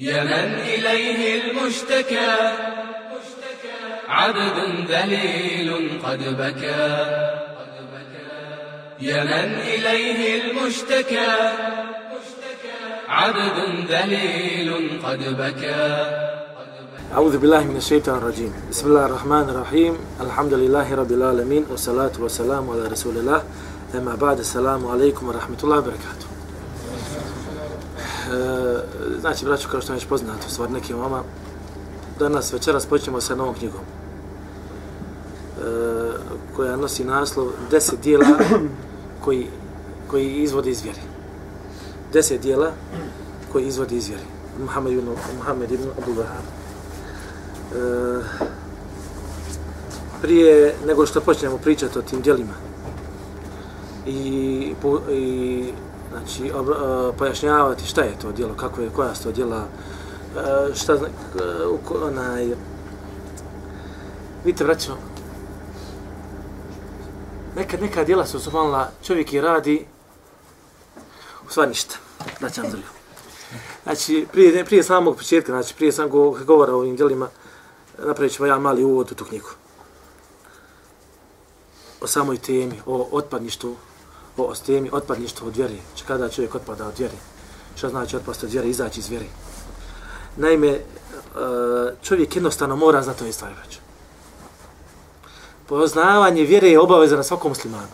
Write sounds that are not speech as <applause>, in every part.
يا من إليه المشتكى. عبد ذليل قد بكى. يا من إليه المشتكى. عبد ذليل قد بكى. أعوذ بالله من الشيطان الرجيم. بسم الله الرحمن الرحيم. الحمد لله رب العالمين والصلاة والسلام على رسول الله. أما بعد السلام عليكم ورحمة الله وبركاته. E, znači, braću, kao što je već poznato, stvar nekim vama, danas večeras počnemo sa novom knjigom, e, koja nosi naslov deset dijela koji, koji izvode iz vjeri. Deset dijela koji izvode iz vjeri. Muhammed ibn, Muhammed ibn Abu Wahab. E, prije nego što počnemo pričati o tim dijelima i, po, i znači, ob, uh, e, pojašnjavati šta je to djelo, kako je, koja su to djela, uh, šta zna, uh, onaj, vidite, vraćamo, nekad, neka djela su subhanala, čovjek i radi, u stvari ništa, znači, da zrlju. Znači, prije, prije samog početka, znači, prije samog govora o ovim djelima, napravit ćemo jedan mali uvod u tu knjigu. O samoj temi, o otpadništu, o temi otpadništvo od vjere. Če kada čovjek otpada od vjere? Šta znači otpast od vjere, Izaći iz vjere? Naime, e, čovjek jednostavno mora znati ove stvari već. Poznavanje vjere je obaveza na svakom muslimanu.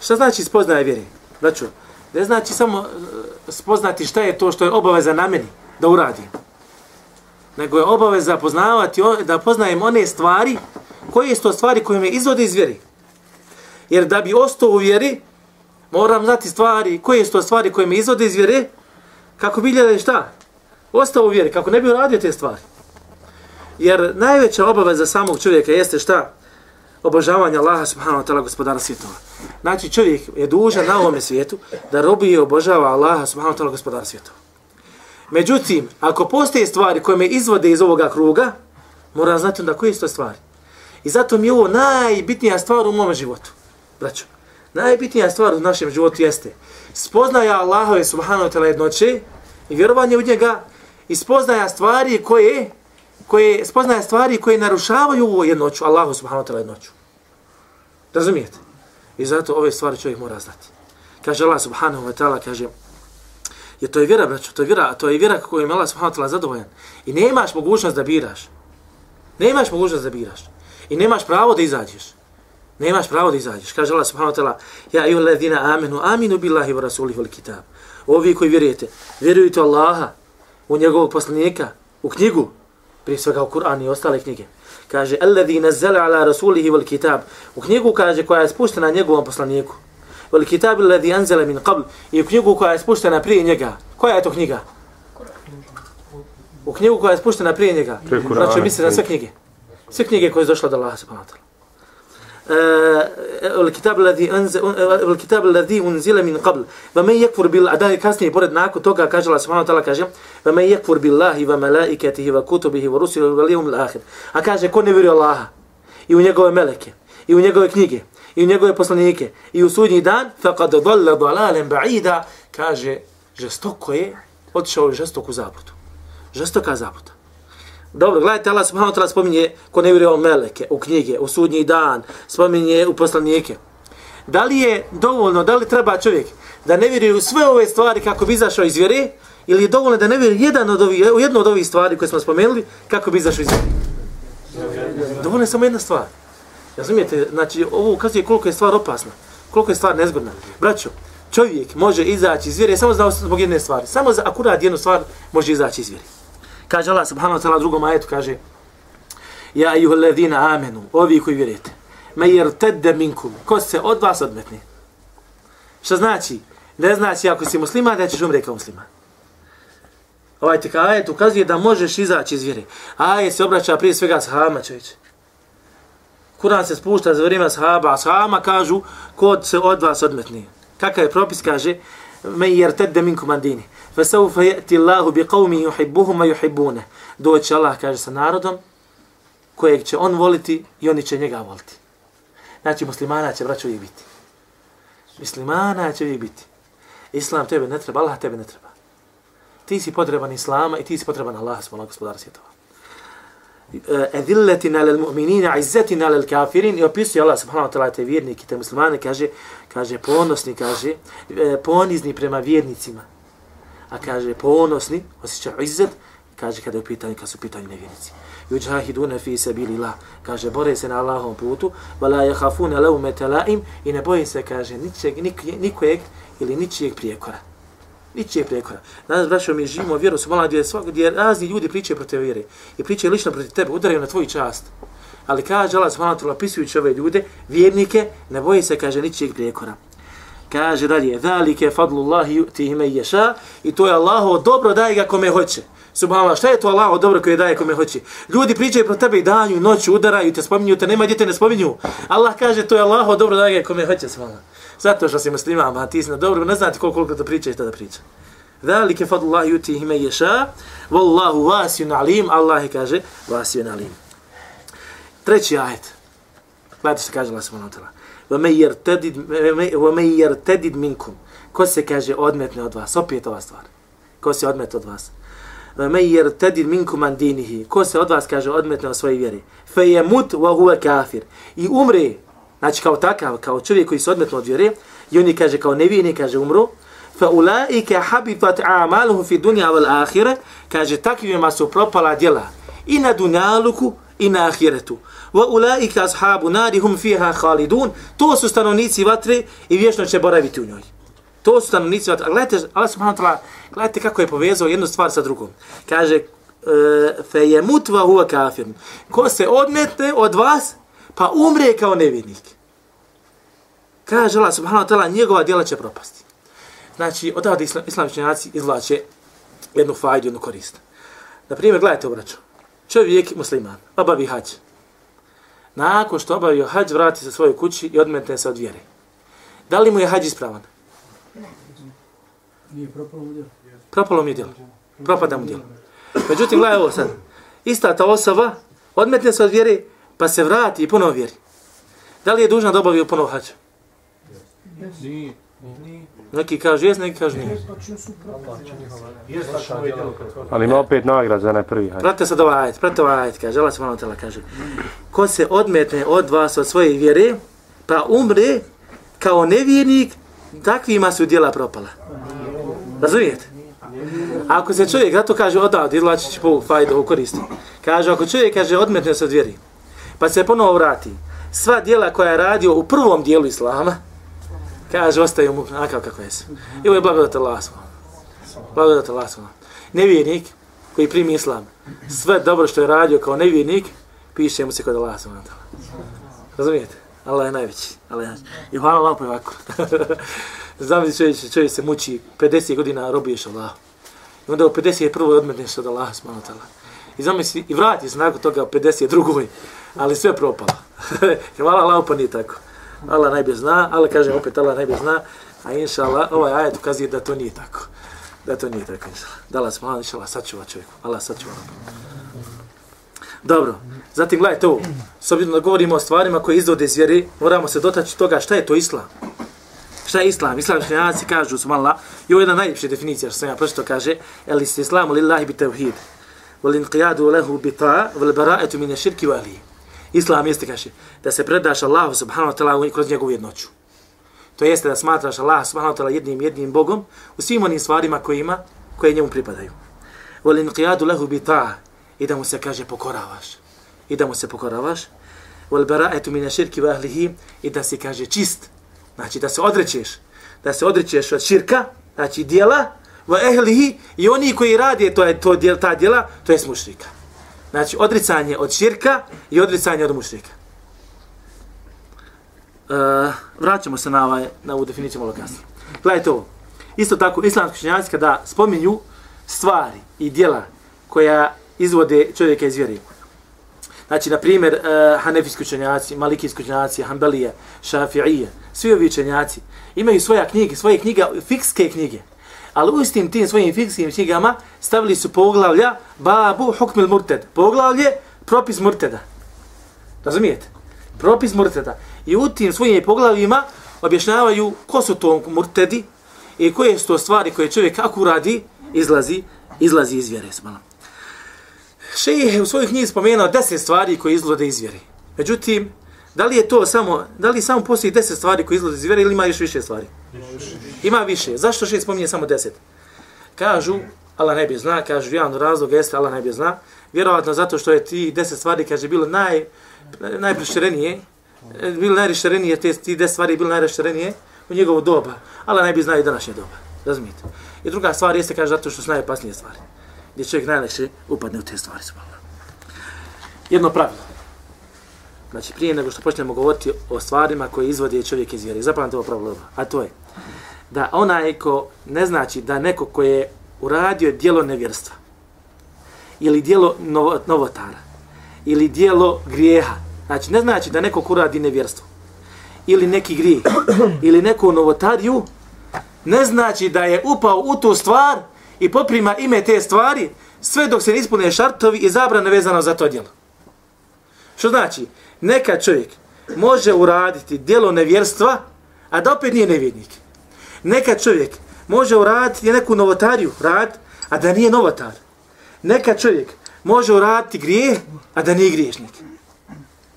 Šta znači spoznaje vjere? Znači, ne znači samo e, spoznati šta je to što je obaveza na meni da uradim. Nego je obaveza poznavati, da poznajem one stvari, koje su to stvari koje me izvode iz vjeri. Jer da bi ostao u vjeri, moram znati stvari, koje su to stvari koje me izvode iz vjere, kako bi gledali šta? Ostao u vjeri, kako ne bi uradio te stvari. Jer najveća obaveza samog čovjeka jeste šta? Obožavanje Allaha subhanahu wa ta'ala gospodara svjetova. Znači čovjek je dužan na ovome svijetu da robi i obožava Allaha subhanahu wa ta'ala gospodara svjetova. Međutim, ako postoje stvari koje me izvode iz ovoga kruga, moram znati onda koje su to stvari. I zato mi je ovo najbitnija stvar u mome životu braćo, najbitnija stvar u našem životu jeste spoznaja Allahove subhanahu wa ta'la jednoće i vjerovanje u njega i spoznaja stvari koje koje spoznaja stvari koje narušavaju ovu jednoću Allahu subhanahu wa ta'ala jednoću. Razumijete? I zato ove stvari čovjek mora znati. Kaže Allah subhanahu wa ta'ala, kaže, je to je vjera, braćo, to je vjera, a to je vjera kako je Allah subhanahu wa ta'ala zadovoljan. I nemaš mogućnost da biraš. Nemaš mogućnost da biraš. I nemaš pravo da izađeš. Nemaš pravo da izađeš. Kaže Allah subhanahu wa ta'ala, ja i ladina amenu, aminu billahi wa rasulih wal kitab. Ovi koji vjerujete, vjerujete Allaha, u njegovog poslanika, u knjigu, prije svega u Kur'an i ostale knjige. Kaže, alladhi nazzala ala rasulihi wal kitab. U knjigu kaže koja je spuštena njegovom poslaniku. Wal kitab alladhi anzala min qabl. I u knjigu koja je spuštena prije njega. Koja je to knjiga? U knjigu koja je spuštena prije njega. Znači, misli na sve knjige. Sve knjige koje je došla do Allaha subhanahu wa ta'ala. الكتاب الذي انزل الكتاب الذي انزل من قبل ومن يكفر بالله da kasnije pored nakon toga kaže Allah subhanahu wa ta'ala kaže ومن يكفر بالله وملائكته وكتبه ورسله واليوم الاخر a kaže ko ne vjeruje Allaha i u njegove meleke i u njegove knjige i u njegove poslanike i u sudnji dan faqad dhalla dhalalan ba'ida kaže žestoko je otišao žestoku zabludu žestoka zabluda Dobro, gledajte, Allah subhanahu wa ta'ala spominje ko ne vjeruje meleke, u knjige, u sudnji dan, spominje u poslanike. Da li je dovoljno, da li treba čovjek da ne vjeruje u sve ove stvari kako bi izašao iz vjere, ili je dovoljno da ne vjeruje jedan od ovih, u jednu od ovih stvari koje smo spomenuli kako bi izašao iz vjere? Dovoljno je samo jedna stvar. Razumijete, znači ovo ukazuje koliko je stvar opasna, koliko je stvar nezgodna. Braćo, čovjek može izaći iz vjere samo zbog jedne stvari. Samo za akurat jednu stvar može izaći iz vjere. Kaže Allah subhanahu wa ta'ala drugom ajetu, kaže Ja ayuha alladhina amenu, ovi koji vjerujete, me yertadda minkum, ko se od vas odmetne. Šta znači? Ne znači ako si musliman da ćeš umreti kao musliman. Ovaj tek ajet ukazuje da možeš izaći iz vjere. Ajet se obraća prije svega sahabama čovječe. Kur'an se spušta za vrijeme sahaba, a sahabama kažu ko se od vas odmetne. Kakav je propis kaže? Me yertadda minkum andini. فسوف يأتي الله بقوم يحبهم ويحبونه doći Allah kaže sa narodom kojeg će on voliti i oni će njega voliti. Znači muslimana će braćo uvijek biti. Muslimana će uvijek biti. Islam tebe ne treba, Allah tebe ne treba. ti si potreban Islama i ti si potreban Allah, smola gospodara svjetova. Edilletina lel mu'minina, izzetina lel kafirin, i opisuje Allah subhanahu wa ta'ala te vjernike, te muslimane, kaže, kaže ponosni, kaže, e, ponizni prema vjernicima. A kaže, ponosni, osjeća izzet, kaže, kada je u pitanju, kada su u pitanju nevjernici. Juđahiduna fi sabilillah, la, kaže, bore se na Allahom putu, vala je hafune leume telaim, i ne boji se, kaže, ničeg, nik, nikojeg ili ničijeg prijekora. Ničije prijekora. Danas, braćo, mi živimo vjeru su mala gdje, svak, gdje razni ljudi pričaju protiv vjere i pričaju lično protiv tebe, udaraju na tvoju čast. Ali kaže Allah subhanahu wa ta'ala opisujući ove ljude, vjernike, ne boji se, kaže, ničijeg prijekora. Kaže dalje, zalike fadlullahi yu'tihi man yasha i to je Allahovo dobro daje ga kome hoće. Subhanallah, šta je to Allahovo dobro koje daje kome hoće? Ljudi pričaju pro tebe i danju i noću, udaraju te, spominju te, nema djete ne spominju. Allah kaže to je Allahovo dobro daje ga kome hoće, subhanallah. Zato što si musliman, a ti si na dobro, ne znate koliko, koliko to priča i šta da priča. Zalike fadlullahi yu'tihi man yasha wallahu wasi'un alim. Allah kaže wasi'un alim. Treći ajet. Gledajte što kaže Allah subhanahu wa ta'ala. وَمَنْ يَرْتَدِدْ مِنْكُمْ Ko se kaže odmetne od vas? Opet ova stvar. Ko se odmetne od vas? وَمَنْ يَرْتَدِدْ مِنْكُمْ عَنْ دِينِهِ Ko se od vas kaže odmetne od svoje vjere? فَيَمُتْ وَهُوَ كَافِرْ I umre, znači kao takav, kao čovjek koji se odmetne od vjere, i oni kaže kao nevijeni, kaže umru, فَأُولَٰئِكَ حَبِطَتْ عَمَالُهُ فِي دُنْيَا وَالْآخِرَ Kaže, takvima su propala djela i na dunjaluku i na ahiretu wa ulaika ashabu nari hum fiha khalidun to su stanovnici vatre i vječno će boraviti u njoj to su stanovnici vatre gledajte Allah subhanahu wa ta'ala gledajte kako je povezao jednu stvar sa drugom kaže e, fe je mutva huwa kafir ko se odmetne od vas pa umre kao nevinik. kaže Allah subhanahu wa ta'ala njegova djela će propasti znači odavde islam, islamičnjaci izvlače jednu fajdu, jednu korist. Na primjer, gledajte obraću. Čovjek musliman, obavi hađ nakon što obavio hađ, vrati se svojoj kući i odmetne se od vjere. Da li mu je hađ ispravan? Nije propalo mu djelo. Propalo mi je djelo. Propada mu djelo. Međutim, gledaj ovo sad. Ista ta osoba odmetne se od vjere, pa se vrati i ponovo vjeri. Da li je dužna da obavio ponovo hađ? Nije. Neki kažu jes, neki kažu nije. Ali ima opet nagrad za onaj prvi hajde. Pratite sad ovaj ajet, pratite ovaj ajet, kaže, Allah malo tela kaže. Ko se odmetne od vas, od svoje vjere, pa umre kao nevjernik, takvima su dijela propala. Razumijete? Ako se čovjek, zato kaže, odavde, izlači će po fajdu, ovo koristi. Kaže, ako čovjek kaže, odmetne se od vjeri, pa se ponovo vrati, sva dijela koja je radio u prvom dijelu Islama, Kaže, ostaju mu nakav kako jesu. I ovo je blagodat Allah svoj. Blagodat Allah svoj. Nevjernik koji primi islam, sve dobro što je radio kao nevjernik, piše mu se kod Allah svoj. Razumijete? Allah je najveći. Allah je najveći. I hvala Allah po ovako. <laughs> Znam čovjek, čovjek se muči 50 godina robiješ Allah. I onda u 51. odmetneš od Allah svoj. I zamisli, i vrati se nakon toga u 52. Ali sve propalo. <laughs> hvala Allah pa nije tako. Allah najbolje zna, ali kažem opet Allah najbolje zna, a inša Allah, ovaj ajet ukazuje da to nije tako. Da to nije tako, inša Allah. Da Allah smo, inša Allah, sačuva čovjeku. Allah sačuva. Dobro, zatim gledajte ovo. S obzirom da govorimo o stvarima koje izvode iz vjeri, moramo se dotaći toga šta je to Islam. Šta je Islam? Islam šljanjaci kažu, subhanallah, i ovo je jedna najljepša definicija što sam ja pročito kaže, el islamu lillahi bi tevhid, wal inqiyadu lehu bi ta, wal bara'etu mine širki wa. Islam jeste, kaže, da se predaš Allahu subhanahu wa ta'ala kroz njegovu jednoću. To jeste da smatraš Allaha subhanahu wa ta'ala jednim jednim Bogom u svim onim stvarima koje ima, koje njemu pripadaju. Wal inqiyadu lahu bi ta' i da mu se kaže pokoravaš. I da mu se pokoravaš. Wal bara'atu min širki wa ahlihi i da se kaže čist. Znači da se odrećeš. Da se odrećeš od širka, znači dijela, wa ahlihi i oni koji radi to je to djel, ta djela, to je mušrika. Znači, odricanje od širka i odricanje od mušrika. E, vraćamo se na, ovaj, na ovu definiciju malo kasnije. Gledajte ovo. Isto tako, islamski učenjaci kada spominju stvari i dijela koja izvode čovjeka iz vjeri. Znači, na primjer, e, hanefijski učenjaci, malikijski učenjaci, hanbelije, šafiije, svi ovi učenjaci imaju svoja knjige, svoje knjige, fikske knjige ali u istim tim svojim fikskim knjigama stavili su poglavlja babu hukmil murted. Poglavlje propis murteda. Razumijete? Propis murteda. I u tim svojim poglavljima objašnjavaju ko su to murtedi i koje su to stvari koje čovjek kako radi izlazi izlazi iz vjere. Šejih je u svojoj knjizi spomenuo deset stvari koje izlode iz vjere. Međutim, da li je to samo, da li samo postoji deset stvari koje izlaze iz vjere ili ima još više stvari? Ima više. Zašto šest spominje samo deset? Kažu, Allah ne bi zna, kažu, jedan razlog jeste, Allah ne bi zna, vjerovatno zato što je ti deset stvari, kaže, bilo naj, najproširenije, e, bilo najrešterenije, te ti deset stvari bilo najrešterenije u njegovo doba. Allah ne bi zna i današnje doba. Razumijete? I druga stvar jeste, kaže, zato što su najopasnije stvari. Gdje čovjek najlekše upadne u te stvari. Subhanallah. Jedno pravilo. Znači, prije nego što počnemo govoriti o stvarima koje izvodi čovjek iz vjere, zapamte ovo pravilo, a to je da onaj ko ne znači da neko ko je uradio dijelo nevjerstva ili dijelo novo, novotara ili dijelo grijeha, znači ne znači da neko ko uradi nevjerstvo ili neki grijeh ili neku novotariju, ne znači da je upao u tu stvar i poprima ime te stvari sve dok se ne ispune šartovi i zabrane vezano za to djelo. Što znači? Neka čovjek može uraditi djelo nevjerstva, a da opet nije nevjernik. Neka čovjek može uraditi neku novotariju, rad, a da nije novotar. Neka čovjek može uraditi grijeh, a da nije griješnik.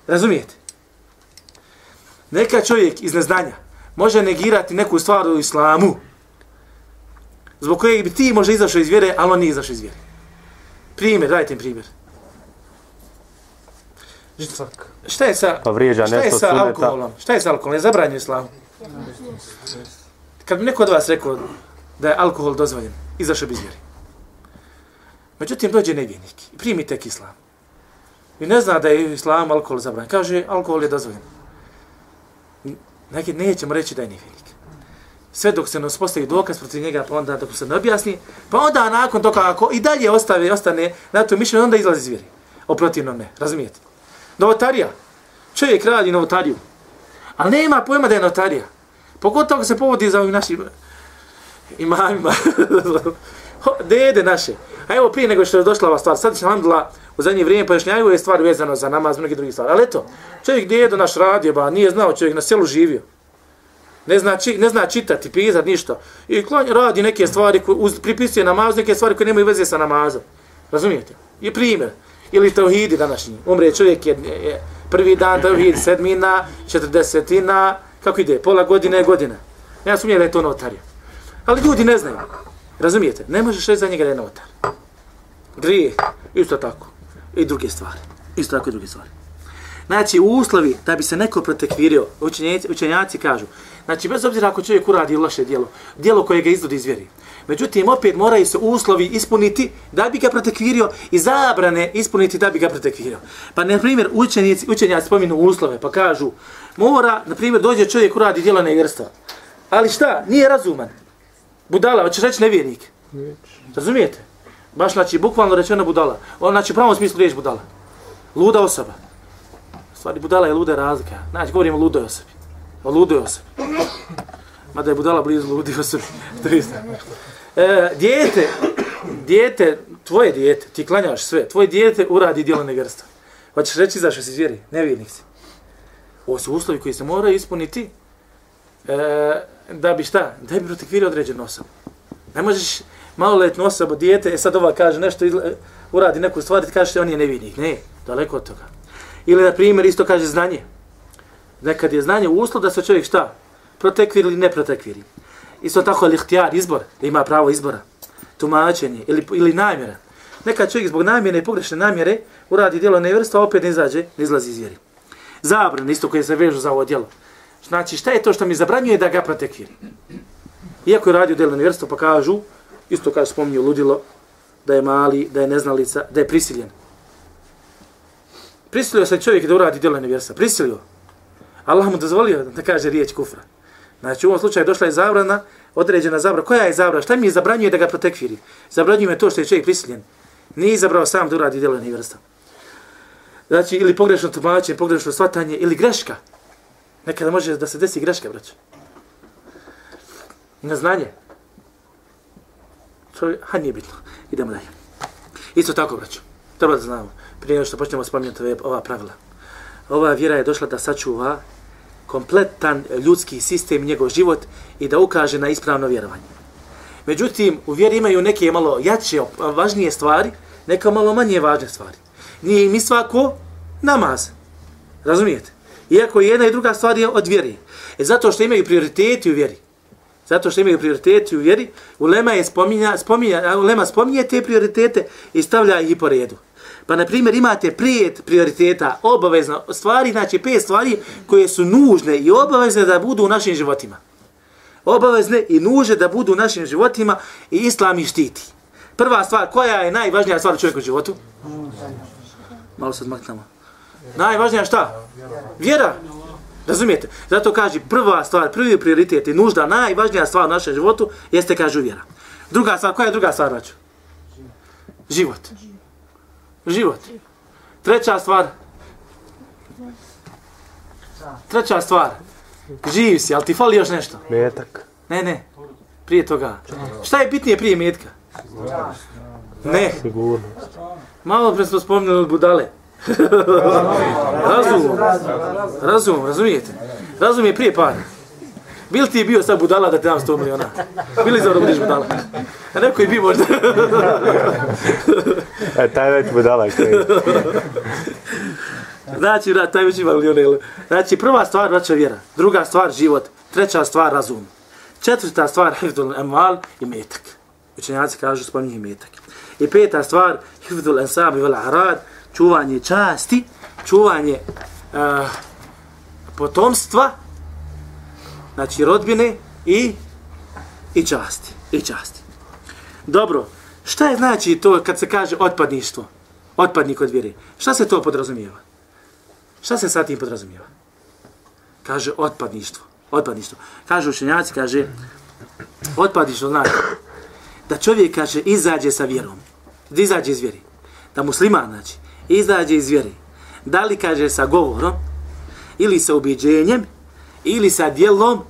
Razumijete? Neka čovjek iz neznanja može negirati neku stvar u islamu, zbog kojeg bi ti može izašao iz vjere, ali on nije izašao iz vjere. Primjer, dajte im primjer. Šta je sa, Pa vrijeđa šta je nešto sa suneta. alkoholom? Šta je sa alkoholom? Je zabranjeno islamu? Kad bi neko od vas rekao da je alkohol dozvoljen, izašao bi iz vjere. Međutim, dođe nevjernik i primi tek islam. I ne zna da je islam alkohol zabranjen. Kaže, alkohol je dozvoljen. Neki nećemo reći da je nevjernik. Sve dok se ne uspostavi dokaz protiv njega, pa onda dok se ne objasni, pa onda nakon toga ako i dalje ostave, ostane na to mišljenje, onda izlazi iz vjere. O protivnom ne, razumijete? Novotarija. Čovjek radi novotariju. Ali nema pojma da je notarija. Pogotovo ako se povodi za ovim našim imamima. <laughs> Dede naše. A evo prije nego što je došla ova stvar, sad će nam u zadnje vrijeme pojašnjaju je stvar vezano za namaz, mnogi drugi stvari. Ali eto, čovjek dedo naš radio, ba, nije znao, čovjek na selu živio. Ne zna, či, ne zna čitati, pisati, ništa. I klanja, radi neke stvari, koje, uz, pripisuje namaz, neke stvari koje nemaju veze sa namazom. Razumijete? I primjer. Ili tauhidi današnji. Umre čovjek je, je prvi dan tauhid, sedmina, četrdesetina, kako ide, pola godine, godina. Ja sumnjam da je to notarija. Ali ljudi ne znaju. Razumijete? Ne možeš reći za njega da je notar. Grije, isto tako. I druge stvari. Isto tako i druge stvari. Znači, u uslovi da bi se neko protekvirio, učenjaci, učenjaci kažu, znači, bez obzira ako čovjek uradi loše dijelo, dijelo koje ga izvodi iz vjeri, međutim, opet moraju se uslovi ispuniti da bi ga protekvirio i zabrane ispuniti da bi ga protekvirio. Pa, na primjer, učenjaci, učenjaci spominu uslove, pa kažu, mora, na primjer, dođe čovjek uradi dijelo nevjerstva. Ali šta? Nije razuman. Budala, hoćeš reći nevjernik. Razumijete? Baš, znači, bukvalno rečeno budala. On, znači, u pravom smislu riječ budala. Luda osoba. U Stvari, budala je luda razlika. Znači, govorimo o ludoj osobi. O ludoj osobi. Mada je budala blizu ludi se. <laughs> To je isto. E, dijete, dijete, tvoje dijete, ti klanjaš sve, tvoje dijete uradi djelo negrstva. Hoćeš reći zašto si zvjeri? Nevjernik si. Ovo su uslovi koji se moraju ispuniti e, da bi šta? Da bi protekvirio određenu osobu. Ne možeš maloletnu osobu, dijete, e sad ova kaže nešto, izla, e, uradi neku stvar, ti kažeš on je nevjernik. Ne, daleko od toga. Ili, na primjer, isto kaže znanje. Nekad je znanje uslov da se čovjek šta? Protekvir ili ne protekviri. Isto tako je ihtijar, izbor, da ima pravo izbora. Tumačenje ili, ili namjera. Neka čovjek zbog namjere i pogrešne namjere uradi djelo nevrstva, opet ne izađe, ne izlazi iz vjeri. Zabran, isto koje se vežu za ovo djelo. Znači, šta je to što mi zabranjuje da ga protekviri? Iako je radio djelo nevjerstva, pa kažu, isto kaže spominju ludilo, da je mali, da je neznalica, da je prisiljen. Prisilio se čovjek da uradi djelo nevjerstva. Prisilio. Allah mu dozvolio da kaže riječ kufra. Znači u ovom slučaju došla je zabrana, određena zabrana. Koja je zabrana? Šta mi je zabranjuje da ga protekviri? Zabranjuje me to što je čovjek prisiljen. Nije izabrao sam da uradi djelo nevrsta. Znači, ili pogrešno tumačenje, pogrešno shvatanje, ili greška. Nekada može da se desi greška, braćo. Neznanje. To je, ha, nije bitno. Idemo dalje. Isto tako, braćo. Treba da znamo. Prije što počnemo spominjati ova pravila. Ova vjera je došla da sačuva kompletan ljudski sistem, njegov život i da ukaže na ispravno vjerovanje. Međutim, u vjeri imaju neke malo jače, važnije stvari, neka malo manje važne stvari. Nije im svako namaz. Razumijete? Iako je jedna i druga stvar je od vjeri. E zato što imaju prioriteti u vjeri. Zato što imaju prioriteti u vjeri, Ulema, je spominja, spominja, Ulema spominje te prioritete i stavlja ih po redu. Pa, na primjer, imate pet prioriteta, obavezno stvari, znači pet stvari koje su nužne i obavezne da budu u našim životima. Obavezne i nužne da budu u našim životima i Islam ih štiti. Prva stvar, koja je najvažnija stvar u čovjeku životu? Malo se odmaknemo. Najvažnija šta? Vjera. Razumijete? Zato kaže prva stvar, prvi prioritet i nužda, najvažnija stvar u našem životu jeste, kaže, vjera. Druga stvar, koja je druga stvar, braću? Život. Život. Treća stvar. Treća stvar. Živ si, ali ti fali još nešto. Metak. Ne, ne. Prije toga. Šta je bitnije prije metka? Ne. Sigurno. Malo pre smo spominjali od budale. <laughs> razum. Razum, razumijete? Razum je prije para. Bil ti bio sad budala da te dam 100 miliona? Bili za da budiš budala? A neko je bio možda. <laughs> E, taj već budala koji. znači, da, taj već ima miliona. Znači, prva stvar, braća vjera. Druga stvar, život. Treća stvar, razum. Četvrta stvar, hifdul emal i metak. Učenjaci kažu, spominje metak. I peta stvar, hifdul ensab i vel arad, čuvanje časti, čuvanje uh, potomstva, znači rodbine i i časti, i časti. Dobro, šta je znači to kad se kaže otpadništvo? Otpadnik od vjere. Šta se to podrazumijeva? Šta se sa tim podrazumijeva? Kaže otpadništvo. Otpadništvo. Kaže učenjaci, kaže otpadništvo znači da čovjek kaže izađe sa vjerom. Da izađe iz vjeri. Da musliman znači izađe iz vjeri. Da li kaže sa govorom ili sa ubjeđenjem ili sa djelom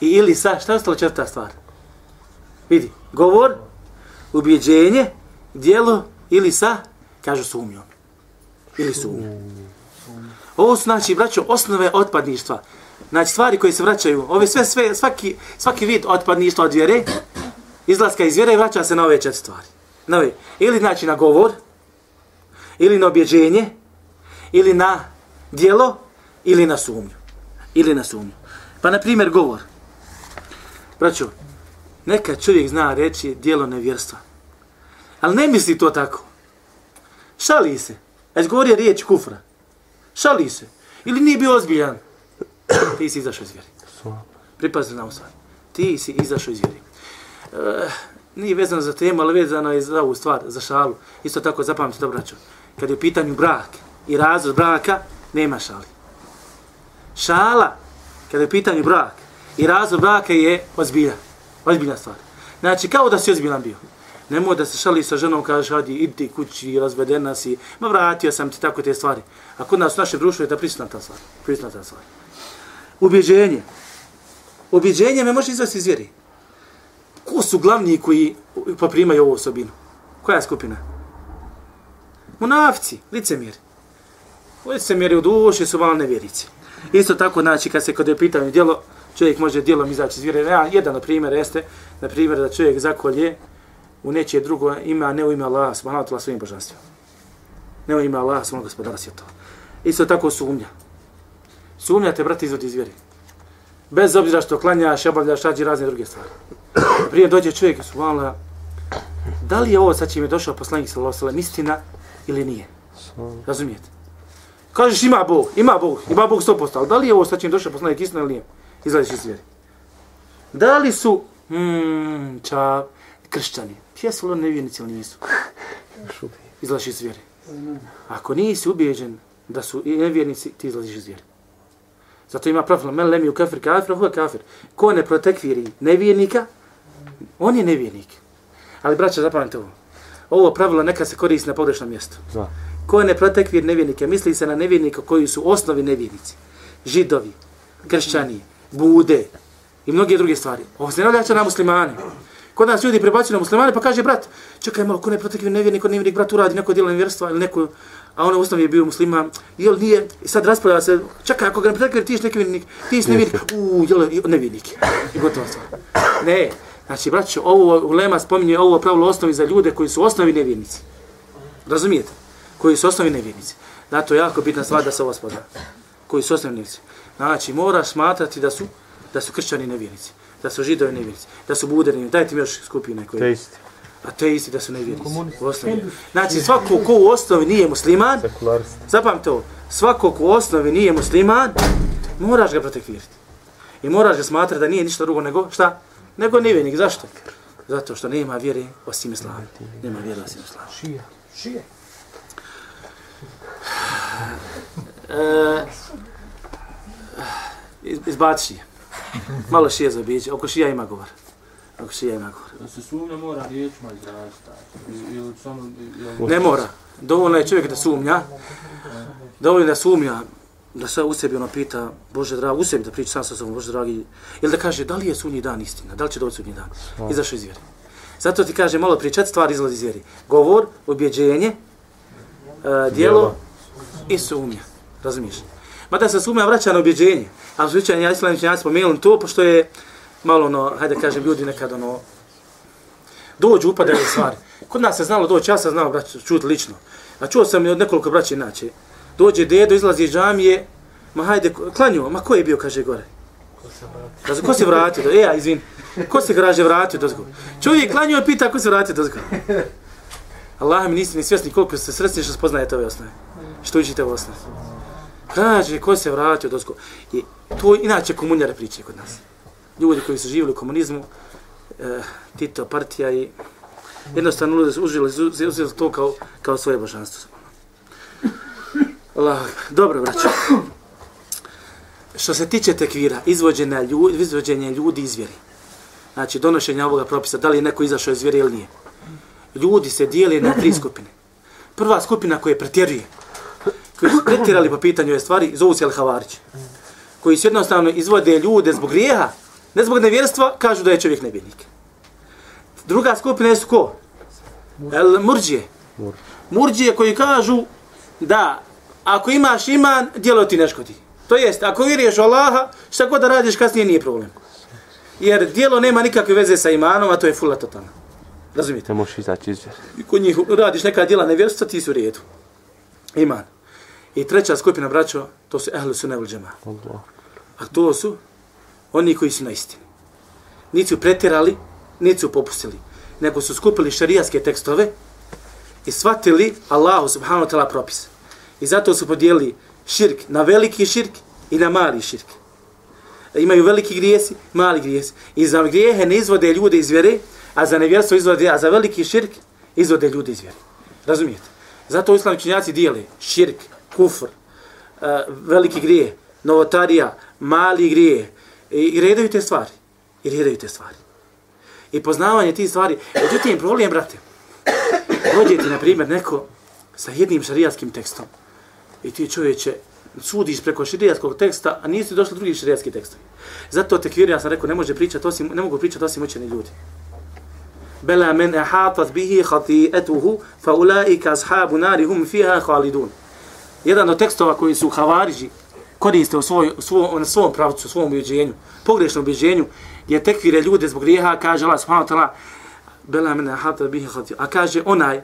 i ili sa, šta je ostalo četvrta stvar? Vidi, govor, ubjeđenje, djelo ili sa, kažu sumnjom. Ili sumnjom. Ovo su, znači, braćo, osnove otpadništva. Znači, stvari koje se vraćaju, ove sve, sve, svaki, svaki vid otpadništva od vjere, izlaska iz vjere vraća se na ove četiri stvari. Na ove. Ili, znači, na govor, ili na objeđenje, ili na djelo, ili na sumnju. Ili na sumnju. Pa, na primjer, govor. Braćo, neka čovjek zna reći djelo nevjerstva. Ali ne misli to tako. Šali se. A izgovori riječ kufra. Šali se. Ili nije bio ozbiljan. <coughs> Ti si izašao iz vjeri. Pripazi na stvar. Ti si izašao iz vjeri. E, nije vezano za temu, ali vezano je za ovu stvar, za šalu. Isto tako zapamtite to, braćo. Kad je u pitanju brak i razvod braka, nema šali. Šala, kad je u pitanju brak i razvod braka je ozbilja. Ozbiljna stvar. Znači, kao da si ozbiljan bio. Nemoj da se šali sa ženom, kažeš, hadi, idi kući, razvedena si, ma vratio sam ti tako te stvari. A kod nas u našem društvu je ta prisutna ta stvar. Prisutna ta stvar. Ubjeđenje. Ubjeđenje me može izvesti iz vjeri. Ko su glavni koji poprimaju ovu osobinu? Koja je skupina? Munafci, licemjeri. Licemjeri u duši su malo nevjerici. Isto tako, znači, kad se kod je pitanje djelo, čovjek može djelom izaći iz vjere. Ja, jedan od primjera jeste, na primjer, da čovjek zakolje u nečije drugo ime, a ne u ime Allah, subhanahu wa svojim božanstvima. Ne u ime Allah, svojim gospodara to. Isto tako sumnja. Sumnja te, brate, izvodi iz vjere. Bez obzira što klanjaš, obavljaš, rađi razne druge stvari. Prije dođe čovjek, subhanahu da li je ovo sa čim je došao poslanik sallallahu alejhi istina ili nije? Razumijete? Kažeš ima Bog, ima Bog, ima Bog 100%, ali da li je ovo sa čim došao poslanik istina ili nije? Izlaziš iz vjere. Da li su hmm, ča, kršćani? Jesu li nevjernici ili nisu? Izlaziš iz vjere. Ako nisi ubijeđen da su nevjernici, ti izlaziš iz vjere. Zato ima pravilo, men lemi kafir kafir, huva kafir. Ko ne protekviri nevjernika, on je nevjernik. Ali braća, zapamite ovo. Ovo pravilo neka se koristi na pogrešnom mjestu. Zna. Ko ne protekvir nevjernike, misli se na nevjernika koji su osnovi nevjernici. Židovi, kršćani, bude i mnoge druge stvari. Ovo se ne odljača na muslimane. Kod nas ljudi prebacuju na muslimane pa kaže brat, čekaj malo, ko ne protekvir nevjernik, ko nevjernik brat uradi neko djelo nevjerstva ili neko, a on u osnovi je bio musliman, jel nije, i sad raspravlja se, čekaj, ako ga ne protekvir, ti si nevjernik, ti si nevjernik, uuu, jel, nevjernik. I gotovo stvar. Ne, Znači, braćo, ovo ulema spominje ovo pravilo osnovi za ljude koji su osnovi nevjernici. Razumijete? Koji su osnovi nevjernici. Zato je jako bitna stvar da se ovo spozna. Koji su osnovi nevjernici. Znači, moraš smatrati da su da su kršćani nevjernici, da su židovi nevjernici, da su buderi nevjernici. Dajte mi još skupine koji... Teisti. A te isti da su nevjernici. U osnovi. Znači, svako ko u osnovi nije musliman, zapamte ovo, svako ko u osnovi nije musliman, moraš ga protekvirati. I moraš ga smatrati da nije ništa drugo nego, šta? Nego nevjernik. Zašto? Zato što nema vjere osim islama. Nema vjere osim islama. Šija. Šija. E, iz- izbaci šije. Malo šije za biće. Oko šija ima govor. Oko šija ima govor. Da se sumnja mora riječima izraziti. I- Ili samo... ili- Ne mora. Dovoljno je čovjek da sumnja. Dovoljno da sumnja. Da sve u sebi ono pita, Bože dragi, u sebi da priča sam sa sobom, Bože dragi. Ili da kaže, da li je sudnji dan istina? Da li će doći sudnji dan? Izašao iz vjeri. Zato ti kaže, malo prije četiri stvari izlazi iz vjeri. Govor, objeđenje, e, djelo Djelo. I sumnja. Razumiješ? Mada se sumnja vraća na objeđenje. A slučajno ja islamim činjaci spomenuli to, pošto je malo ono, hajde kažem, ljudi nekad ono, dođu, upadaju stvari. Kod nas se znalo doći, ja sam znao brać, čuti lično. A čuo sam i od nekoliko braća inače. Dođe dedo, izlazi iz džamije, ma hajde, klanju, ma ko je bio, kaže gore. Kaže, ko se vratio? E, ja, izvin. Ko se graže vratio dozgo? Čovjek klanju i pita ko se vratio dozgo. <laughs> Allah mi niste ni svjesni koliko ste sretni što spoznajete ove osnove. Što učite u osnovi. Kaže, ko se vratio dozgo. I to inače komunjare priče kod nas. Ljudi koji su živjeli u komunizmu, e, Tito, partija i jednostavno ljudi su užili, uzeli to kao, kao svoje božanstvo. Allah, dobro, braćo. Što se tiče tekvira, izvođenja ljudi, izvođenje ljudi iz vjeri. Znači, donošenja ovoga propisa, da li je neko izašao iz vjeri ili nije. Ljudi se dijeli na tri skupine. Prva skupina koja pretjeruje, koji su pretjerali po pitanju ove stvari, zovu se Al-Havarić. Koji su jednostavno izvode ljude zbog grijeha, ne zbog nevjerstva, kažu da je čovjek nevjernik. Druga skupina su ko? El murđije. Murđije koji kažu da ako imaš iman, djelo ti ne škodi. To jest, ako vjeruješ Allaha, šta god da radiš kasnije nije problem. Jer djelo nema nikakve veze sa imanom, a to je fula totalna. Razumijete? Ne možeš izaći iz vjere. I kod njih radiš neka djela nevjerstva, ti su u redu. Iman. I treća skupina, braćo, to su ehlu sunne ul džema. A to su oni koji su na istini. Niti su pretjerali, niti su popustili. Nego su skupili šarijaske tekstove i shvatili Allahu subhanahu wa ta'ala propis. I zato su podijelili širk na veliki širk i na mali širk. Imaju veliki grijesi, mali grijesi. I za grijehe ne izvode ljude iz vjere, a za nevjerstvo izvode, a za veliki širk izvode ljude iz vjere. Razumijete? Zato islamni činjaci dijele širk, kufr, e, veliki grije, novotarija, mali grije. I, I redaju te stvari. I redaju te stvari. I poznavanje tih stvari. Međutim, problem, brate, dođe ti, na primjer, neko sa jednim šarijatskim tekstom i ti čovječe sudiš preko šarijatskog teksta, a nisi došli drugi šarijatski tekstovi. Zato tekvir, ja sam rekao, ne može pričati osim, ne mogu pričati osim učeni ljudi. Bela men ehatat bihi khati'atuhu fa ulaika ashabu nari hum fiha khalidun. Jedan od tekstova koji su havariži koriste u, svoj, u svom, na svom pravcu, svom ubjeđenju, pogrešnom ubjeđenju, je tekvire ljude zbog grijeha, kaže Allah subhanahu ta'ala, Bela men ehatat bihi khati'atuhu. A kaže onaj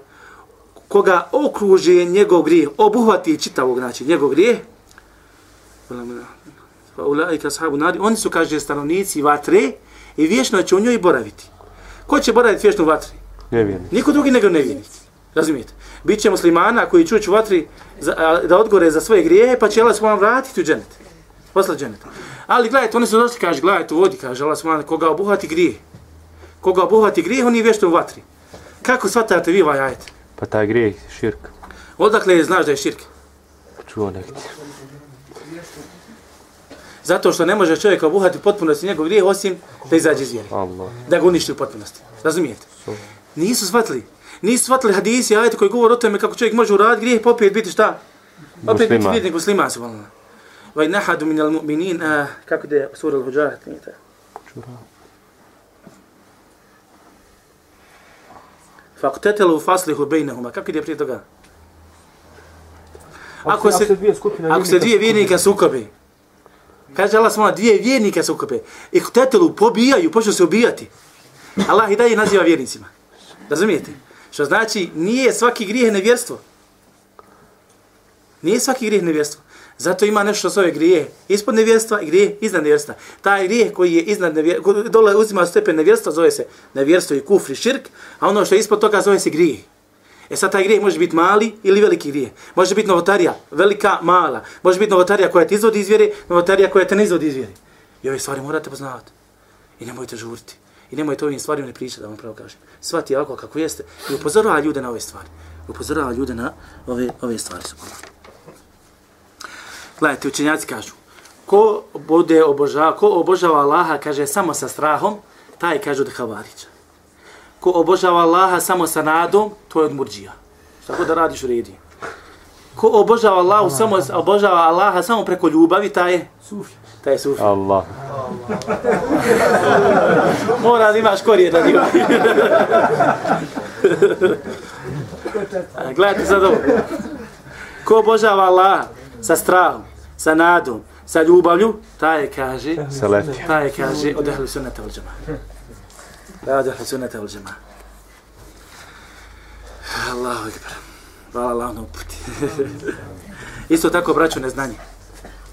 koga okruži njegov grijeh, obuhvati čitavog, znači njegov grijeh, fa ulaika ashabu nari, oni su, kaže, stanovnici vatre i vječno će u njoj boraviti. Ko će boraviti vječno u vatri? Nevjernik. Niko drugi nego nevjernik. Razumijete? Biće muslimana koji čuću vatri za, da odgore za svoje grijehe, pa će Allah svojom vratiti u dženet. Posle dženeta. Ali gledajte, oni su došli, kaže, gledajte, u vodi, kaže Allah svojom, koga obuhvati grijeh. Koga obuhvati grijeh, on je vječno u vatri. Kako shvatate vi ovaj ajet? Pa taj grijeh, širk. Odakle znaš da je širk? Čuo negdje. Zato što ne može čovjek obuhati potpunosti njegov grijeh osim da izađe iz vjere. Allah. Da ga uništi u potpunosti. Razumijete? Nisu shvatili. Nisu shvatili hadisi, ajte koji govor o tome kako čovjek može uraditi grijeh, pa opet biti šta? Opet biti Musliman. vjernik musliman, subhanallah. Vaj nahadu min al mu'minin, uh, kako da je sura al-Huđarat, nije to? Faqtatelu faslihu bejnehuma. Kako ide prije toga? Ako se, ako se dvije vjernika sukobe, kaže Allah smola, dvije vjernike sukobe, i htetelu pobijaju, počnu se ubijati. Allah i dalje naziva vjernicima. Razumijete? Što znači, nije svaki grijeh nevjerstvo. Nije svaki grijeh nevjerstvo. Zato ima nešto što zove grije ispod nevjerstva i grije iznad nevjerstva. Taj grijeh koji je iznad nevjerstva, dole uzima stepen nevjerstva, zove se nevjerstvo i kufri širk, a ono što je ispod toga zove se grije. E sad taj grijeh može biti mali ili veliki grijeh. Može biti novotarija, velika, mala. Može biti novotarija koja te izvodi iz vjere, novotarija koja te ne izvodi iz vjere. I ove stvari morate poznavati. I nemojte žuriti. I nemojte ovim stvarima ne pričati, da vam pravo kažem. Svati alkohol kako jeste i upozorava ljude na ove stvari. Upozorava ljude na ove, ove stvari. Gledajte, učenjaci kažu, ko bude obožava, ko obožava Allaha, kaže, samo sa strahom, taj kažu da havarića. Ko obožava Allaha samo sa nadom, to je od murđija. Šta god da radiš u redi. Ko obožava Allahu samo obožava Allaha samo preko ljubavi, taj je sufi. Taj je sufi. Allah. <laughs> Mora da imaš korije da ima. <laughs> Gledajte sad ovo. Ko obožava Allaha sa strahom, sa nadom, sa ljubavlju, taj je, kaže, taj je, kaže, od ehli sunnata wal džema. Da, od ehli sunnata wal džema. Allahu ekber. Hvala Allah na uputi. <laughs> Isto tako, braću, neznanje.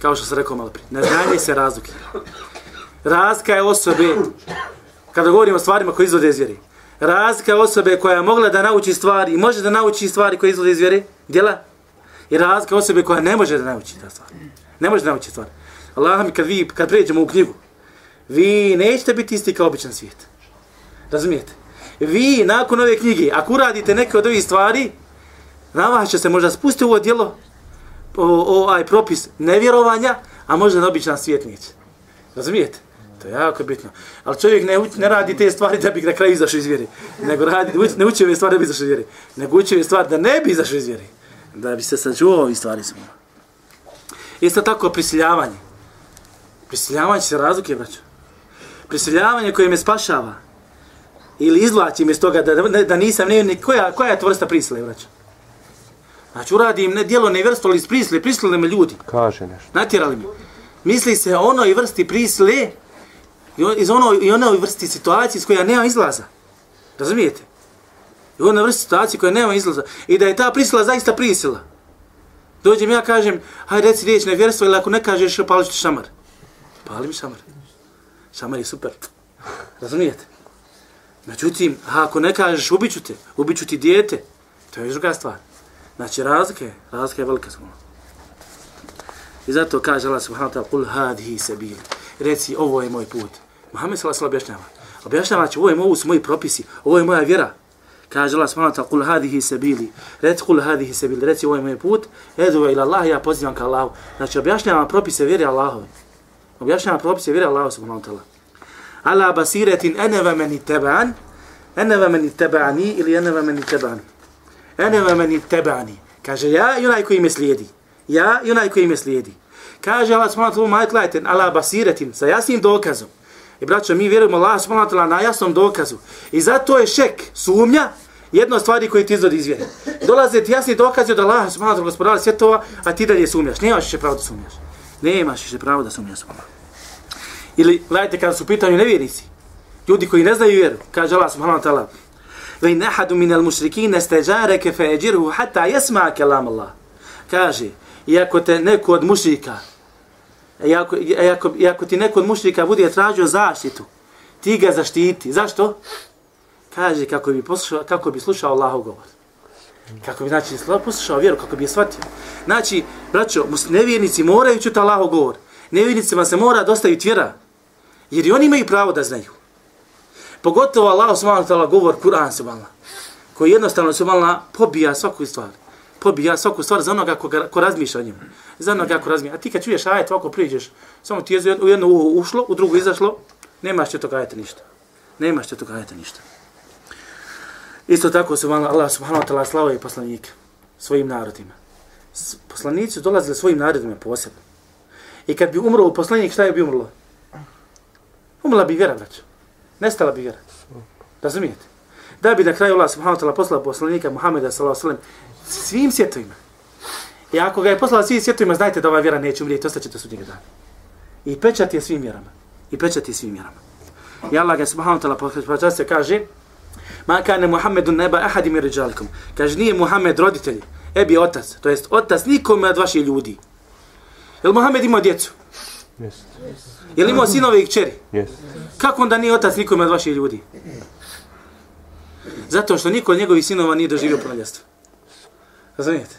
Kao što sam rekao malo prije. Neznanje se razlike. Razlika je osobe, kada govorimo o stvarima koje izvode iz vjere, razlika je osobe koja je mogla da nauči stvari i može da nauči stvari koje izvode iz vjere, djela, i razlika je osobe koja ne može da nauči ta stvar. Ne može da nauči stvari. Allah mi, kad vi, kad pređemo u knjigu, vi nećete biti isti kao običan svijet. Razumijete? Vi, nakon ove knjige, ako uradite neke od ovih stvari, na vas će se možda spustiti ovo djelo, o, ovaj propis nevjerovanja, a možda na običan svijet neće. Razumijete? To je jako bitno. Ali čovjek ne, uč, ne radi te stvari da bi na kraju izašao iz vjeri. Nego radi, ne uči ove stvari da bi izašao iz vjeri. Nego uči ove stvari da ne bi izašao iz vjeri. Da bi se sačuvao ovih stvari smo. Isto tako prisiljavanje. Prisiljavanje se razlike, braćo. Prisiljavanje koje me spašava ili izvlači me iz toga da, da, da nisam nevjernik, koja, koja je to vrsta prisile, braćo? Znači, uradim ne dijelo nevjerstvo, ali iz prisile, prisile me ljudi. Kaže nešto. Natjerali mi. Misli se o onoj vrsti prisile i o- iz ono, i onoj vrsti situacije s koja nema izlaza. Razumijete? I ono vrsti situacije koja nema izlaza. I da je ta prisila zaista prisila. Dođem ja kažem, hajde reci riječ nevjerstvo ili ako ne kažeš, palit ću šamar. Pali mi šamar. Šamar je super. Razumijete? Međutim, a ako ne kažeš, ubiću te, ubiću ti dijete, to je druga stvar. Znači, razlika je, razlika je velika smo. I zato kaže Allah subhanahu wa ta'ala, kul hadhi sebil. Reci, ovo je moj put. Muhammed sallallahu alejhi objašnjava. Objašnjava, znači, ovo je ovo moji propisi, ovo je moja vjera. Kaže Allah subhanahu wa ta'ala, kul hadhihi sabili. Reci, kul hadhihi sabili, Reci, ovo je moj put. Edu ila Allah, ja pozivam ka Allahu. Znači, objašnjava propise vjere Allahove. Objašnjava propise vjere Allahu subhanahu wa ta'ala. Ala basiretin ene ve meni teban, ene ve meni tebani ili ene ve meni teban. Ene ve meni tebani. Kaže, ja i onaj koji me slijedi. Ja i onaj koji me slijedi. Kaže Allah subhanahu wa ta'ala, majt ala basiretin, sa jasnim dokazom. I braćo, mi vjerujemo Allah subhanahu wa na jasnom dokazu. I zato je šek, sumnja, jedna od stvari koji ti izvodi iz vjere. Dolaze ti jasni dokazi od Allah subhanahu wa ta'ala, gospodara svjetova, a ti dalje sumnjaš. Nemaš više pravo da sumnjaš. Nemaš više pravo da sumnjaš. Ili, gledajte, kada su pitanju nevjernici, ljudi koji ne znaju vjeru, kaže Allah subhanahu wa ta'ala, ve in ahadu min al mushrikin istajaraka fa ajirhu hatta yasma kalam Allah. Kaže, iako te neko od mušrika, E iako, iako, e iako e ti neko od mušrika bude tražio zaštitu, ti ga zaštiti. Zašto? Kaže, kako bi, poslušao, kako bi slušao Allahov govor. Kako bi, znači, poslušao vjeru, kako bi je shvatio. Znači, braćo, nevjernici moraju čuti Allahov govor. Nevjernicima se mora dostaviti vjera. Jer i oni imaju pravo da znaju. Pogotovo Allah subhanahu wa ta'ala govor Kur'an subhanahu koji jednostavno subhanahu pobija svaku stvar. Pobija svaku stvar za onoga ko, ko razmišlja o njemu. Za kako ko. A ti kad čuješ ajet ovako priđeš, samo ti je u jedno uho ušlo, u drugo izašlo, nemaš će tog ajeta ništa. Nemaš će tog ajeta ništa. Isto tako subhanahu Allah subhanahu wa ta'ala slava i poslanike svojim narodima. Poslanici su dolazili svojim narodima posebno. I kad bi umro poslanik, šta je bi umrlo? Umrla bi vjera, braćo. Nestala bi vjera. Razumijete? Da bi na kraju Allah subhanahu wa ta'ala poslao poslanika Muhammeda sallallahu alaihi wa sallam svim svjetovima. I ako ga je poslao svim svjetovima, znajte da ova vjera neće umrijeti, ostaće do sudnjega dana. I pečat je svim vjerama. I pečat je svim vjerama. I Allah ga subhanahu wa ta'ala počas se kaže, Ma kane Muhammedun neba ahadi mi ređalikom. Kaže, nije Muhammed roditelj, ebi otac, to jest otac nikome od vaših ljudi. Jel Muhammed imao djecu? Yes. Jel imao sinove i kćeri? Yes. Kako onda nije otac nikome od vaših ljudi? Zato što niko od njegovih sinova nije doživio punoljestvo. Razumijete?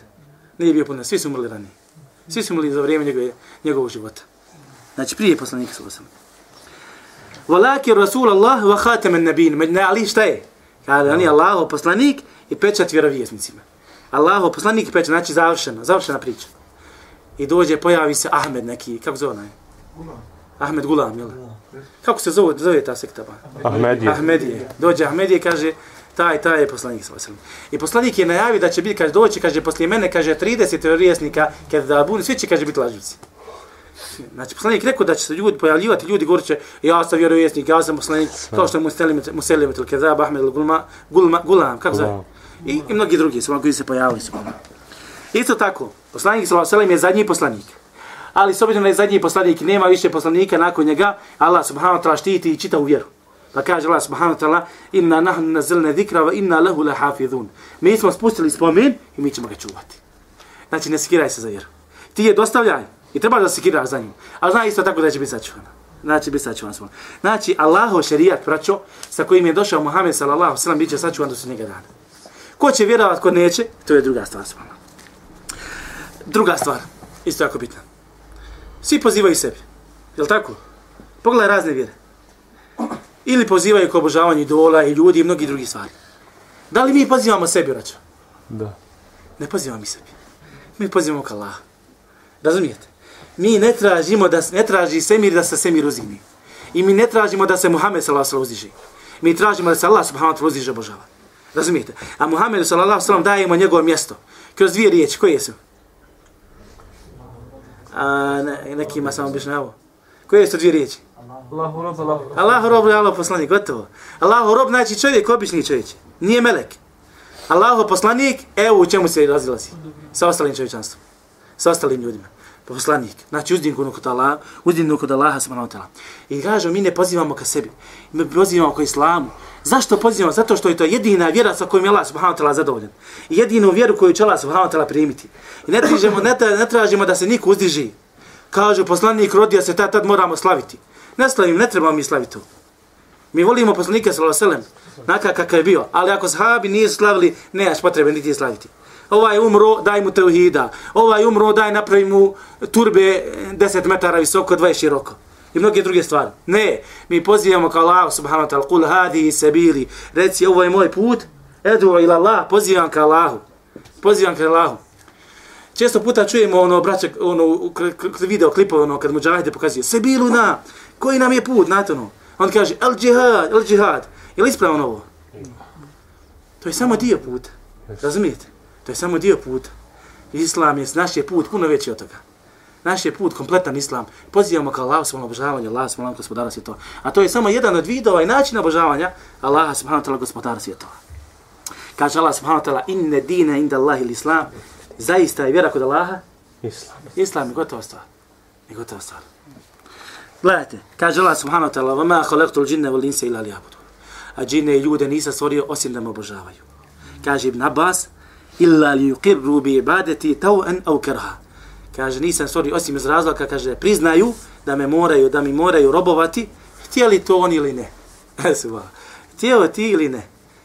Nije bio punoljestvo, svi su umrli ranije. Svi su umrli za vrijeme njegove, njegovog života. Znači, prije poslanika su osam. Walaki Rasul Allah wa khataman nabin. Ne, ali šta je? Kaže, on je Allahov poslanik i pečat vjerovjesnicima. Allahov poslanik i pečat, znači završeno, završena priča. I dođe, pojavi se Ahmed neki, kako zove onaj? Ahmed Gulam, jel? Kako se zove, zove ta sekta? Ahmedije. Ahmedije. Dođe Ahmedije, kaže, taj, taj je poslanik sa vaselom. I poslanik je najavio da će biti, kaže, doći, kaže, poslije mene, kaže, 30 terorijasnika, kada da svi će, kaže, biti lažnici. Znači, poslanik rekao da će se ljudi pojavljivati, ljudi govorit će, ja sam vjerovjesnik, ja sam poslanik, kao što je Muselim ili Kezab, Ahmed ili Gulma, Gulma, Gulam, kako zove? I, I mnogi drugi su, koji se pojavili su. Isto tako, poslanik sa vaselom je zadnji poslanik. Ali s obzirom da je zadnji poslanik, nema više poslanika nakon njega, Allah subhanahu wa ta'ala štiti i čita u vjeru. Pa kaže Allah subhanahu wa ta'ala, inna nahnu nazalna zikra wa inna lahu lahafizun. Mi smo spustili spomen i mi ćemo ga čuvati. Znači, ne sikiraj se za vjeru. Ti je dostavljaj i treba da sikiraš za njim. Ali zna isto tako da će biti sačuvana. Znači, biti sačuvan smo. Znači, Allahov šerijat, braćo, sa kojim je došao Muhammed sallallahu sallam, bit će sačuvan do se njega dana. Ko će vjerovat, ko neće, to je druga stvar. Svojna. Druga stvar, isto jako bitna. Svi pozivaju sebi. Je tako? Pogledaj razne vjere. Ili pozivaju k obožavanju idola i ljudi i mnogi drugi stvari. Da li mi pozivamo sebi, braćo? Da. Ne pozivamo mi sebi. Mi pozivamo k Allah. Razumijete? Mi ne tražimo da ne traži semir da se semir uzimi. I mi ne tražimo da se Muhammed sallallahu alejhi ve uziže. Mi tražimo da se Allah subhanahu wa ta'ala uziže obožava. Razumijete? A Muhammed sallallahu alejhi ve sellem dajemo njegovo mjesto kroz dvije riječi koje su? A ne, nekima samo objašnjavao. Koje su dvije riječi? Allahu rob, Allahu rob. Allahu rob, Allahu poslanik, gotovo. Allahu rob znači čovjek, obični čovjek. Nije melek. Allahu poslanik, evo u čemu se razilazi. Sa ostalim čovječanstvom. Sa ostalim ljudima. Pa poslanik. Znači uzdinu kod Allaha, uzdinu kod Allaha subhanahu wa ta'ala. I kažemo, mi ne pozivamo ka sebi. Mi pozivamo ka islamu. Zašto pozivamo? Zato što je to jedina vjera sa kojom je Allah subhanahu wa ta'ala zadovoljan. I jedinu vjeru koju će Allah subhanahu wa ta'ala primiti. I ne tražimo, ne, ne tražimo da se niko uzdiži. Kaže, poslanik rodio se, tad, tad moramo slaviti. Ne slavim, ne trebamo mi slaviti to. Mi volimo poslanika sallallahu alejhi ve sellem, naka kakav je bio, ali ako sahabi nisu slavili, nemaš potrebe niti slaviti. Ovaj umro, daj mu teuhida. Ovaj umro, daj napravi mu turbe 10 metara visoko, 20 široko. I mnoge druge stvari. Ne, mi pozivamo kao Allah subhanahu wa ta'ala, kul hadi sabili, reci ovo je moj put, edu ila Allah, pozivam ka Allahu. Pozivam ka Allahu. Često puta čujemo ono, braće, ono, video klipove, ono, kad muđahide pokazuje, sebilu na, koji nam je put, znate ono. On kaže, el džihad, el džihad. Je li ispravno ovo? To je samo dio puta. Razumijete? To je samo dio puta. Islam je, naš je put puno veći od toga. Naš je put, kompletan islam. Pozivamo kao Allah svom obožavanje, Allah svom gospodara svjetova. A to je samo jedan od vidova i načina obožavanja Allaha subhanahu wa ta'ala gospodara svjetova. Kaže Allah subhanahu wa ta'ala, inne dina inda Allahi l'islam. Zaista je vjera kod Allaha. Islam. Islam je gotova stvar. Je gotova stvar. Gledajte, kaže Allah subhanahu wa ta'ala, vama khalaqtul jinna wal insa illa liya'budun. A džine i ljude nisam stvorio osim da me obožavaju. Kaže Ibn Abbas, illa li yuqirru bi ibadati taw'an aw karha. Kaže nisam stvorio osim iz razloga kaže priznaju da me moraju da mi moraju robovati, htjeli to oni ili ne. <laughs> Subha. Htjeo ti ili ne.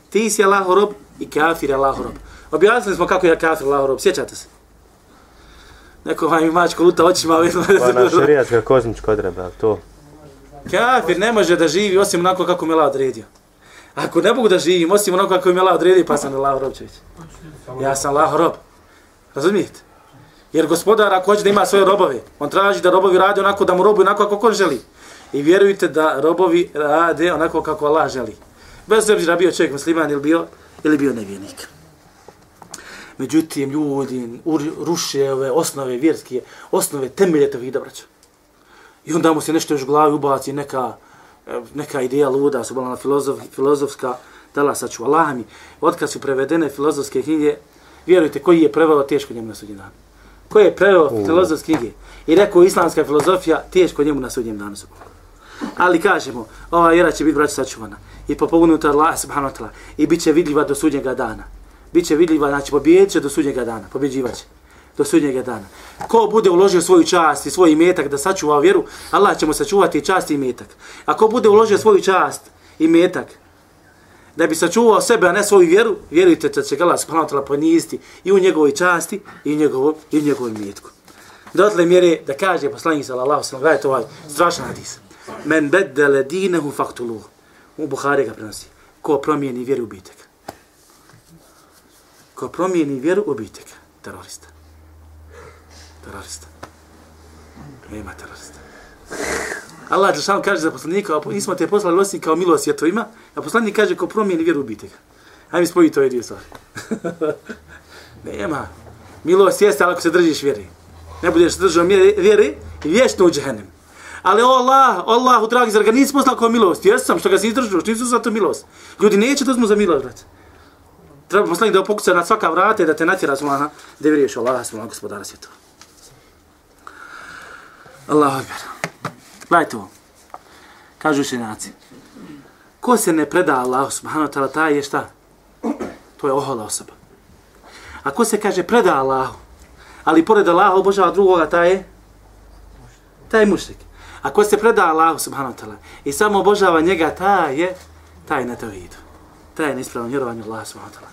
Ti si Allahov rob i kafir Allahov rob. Objasnili smo kako je kafir Allahov rob, sjećate se? Neko vam mačko luta očima. Pa na šarijatska kozmička odreba, to. Kafir ne može da živi osim onako kako me Allah odredio. Ako ne mogu da živim osim onako kako me Allah odredio, pa sam Allah rob čovječ. Ja sam Allah rob. Razumijete? Jer gospodar ako hoće da ima svoje robove, on traži da robovi rade onako da mu robuju onako kako on želi. I vjerujte da robovi rade onako kako Allah želi. Bez obzira bio čovjek musliman ili bio, ili bio nevjernik. Međutim, ljudi ruše ove osnove vjerske, osnove temelje tevhida, braća. I onda mu se nešto još u glavi ubaci, neka, neka ideja luda, su bila filozof, filozofska, dala saču Allah mi. Otkad su prevedene filozofske knjige, vjerujte, koji je preveo teško njemu na sudnjem danu. Koji je preveo filozofske knjige i rekao islamska filozofija, teško njemu na sudnjem danu. Ali kažemo, ova vjera će biti braća sačuvana i popognuta Allah subhanahu wa ta'ala i bit će vidljiva do sudnjega dana. Biće vidljiva, znači pobjedit će do sudnjega dana, pobjeđivat će do sudnjega dana. Ko bude uložio svoju čast i svoj imetak da sačuva vjeru, Allah će mu sačuvati i čast i imetak. A ko bude uložio svoju čast i imetak da bi sačuvao sebe, a ne svoju vjeru, vjerujte da će Allah subhanahu ta'ala poniziti i u njegovoj časti i u njegovom, i u njegovom imetku. Dotle mjere da kaže poslanik sallallahu sallam, gledajte ovaj strašan hadis. Men beddele dinehu faktuluhu. U Buhari ga prenosi. Ko promijeni vjeru ubijte. Ko promijeni vjeru ubijte ga. Terorista. Terorista. Nema terorista. Allah Đelšan kaže za poslanika, a nismo te poslali osim kao milost svjetovima, a poslanik kaže ko promijeni vjeru ubijte ga. Hajde mi spojiti to dvije stvari. <laughs> Nema. Milost jeste, ali ako se držiš vjeri. Ne budeš držao vjeri, vječno u džehennem. Ali o Allah, Allahu dragi, zar ga nisi poslao kao milost? Jesam, što ga si izdržao, što nisu za to milost. Ljudi neće da za milost, brate. Treba poslanik da pokuca na svaka vrata i da te natjera smaha, da vjeruješ Allah, smaha gospodara svijetu. Allahu akbar. Gledajte ovo. Kažu učenjaci. Ko se ne preda Allahu subhanahu wa ta'ala, taj je šta? To je ohola osoba. A ko se kaže preda Allahu, ali pored Allaha obožava drugoga, taj je? Taj je mušrik. ko se preda Allahu subhanahu wa ta'ala i samo obožava njega, taj je, taj je na tevhidu. Taj je neispravno vjerovanje Allahu subhanahu wa ta'ala.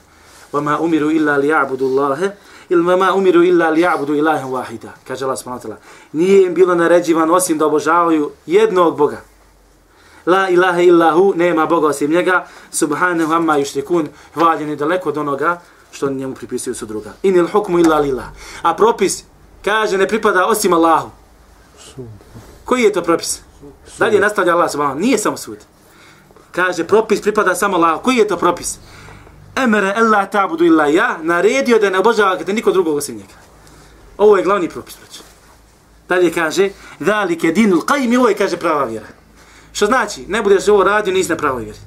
وَمَا أُمِرُوا إِلَّا لِيَعْبُدُوا اللَّهَ ili ma umiru illa li ja'budu ilahem wahida, kaže Allah subhanahu wa ta'ala. Nije im bilo naređivan osim da obožavaju jednog Boga. La ilaha illa hu, nema Boga osim njega, subhanahu amma yushrikun, hvaljen je daleko od onoga što njemu pripisuju su druga. Inil hukmu illa lillah. A propis kaže ne pripada osim Allahu. Koji je to propis? Dalje nastavlja Allah subhanahu Nije samo sud. Kaže propis pripada samo Allahu. Koji je to propis? Emere Allah ta'budu illa ja. Naredio da ne obožavate niko drugog osim njega. Ovo je glavni propis. braću. Dalje kaže dhalike dinul qajmi. Ovo je kaže prava vjera. Što znači? Ne budeš ovo radio, nisi na pravoj vjeri.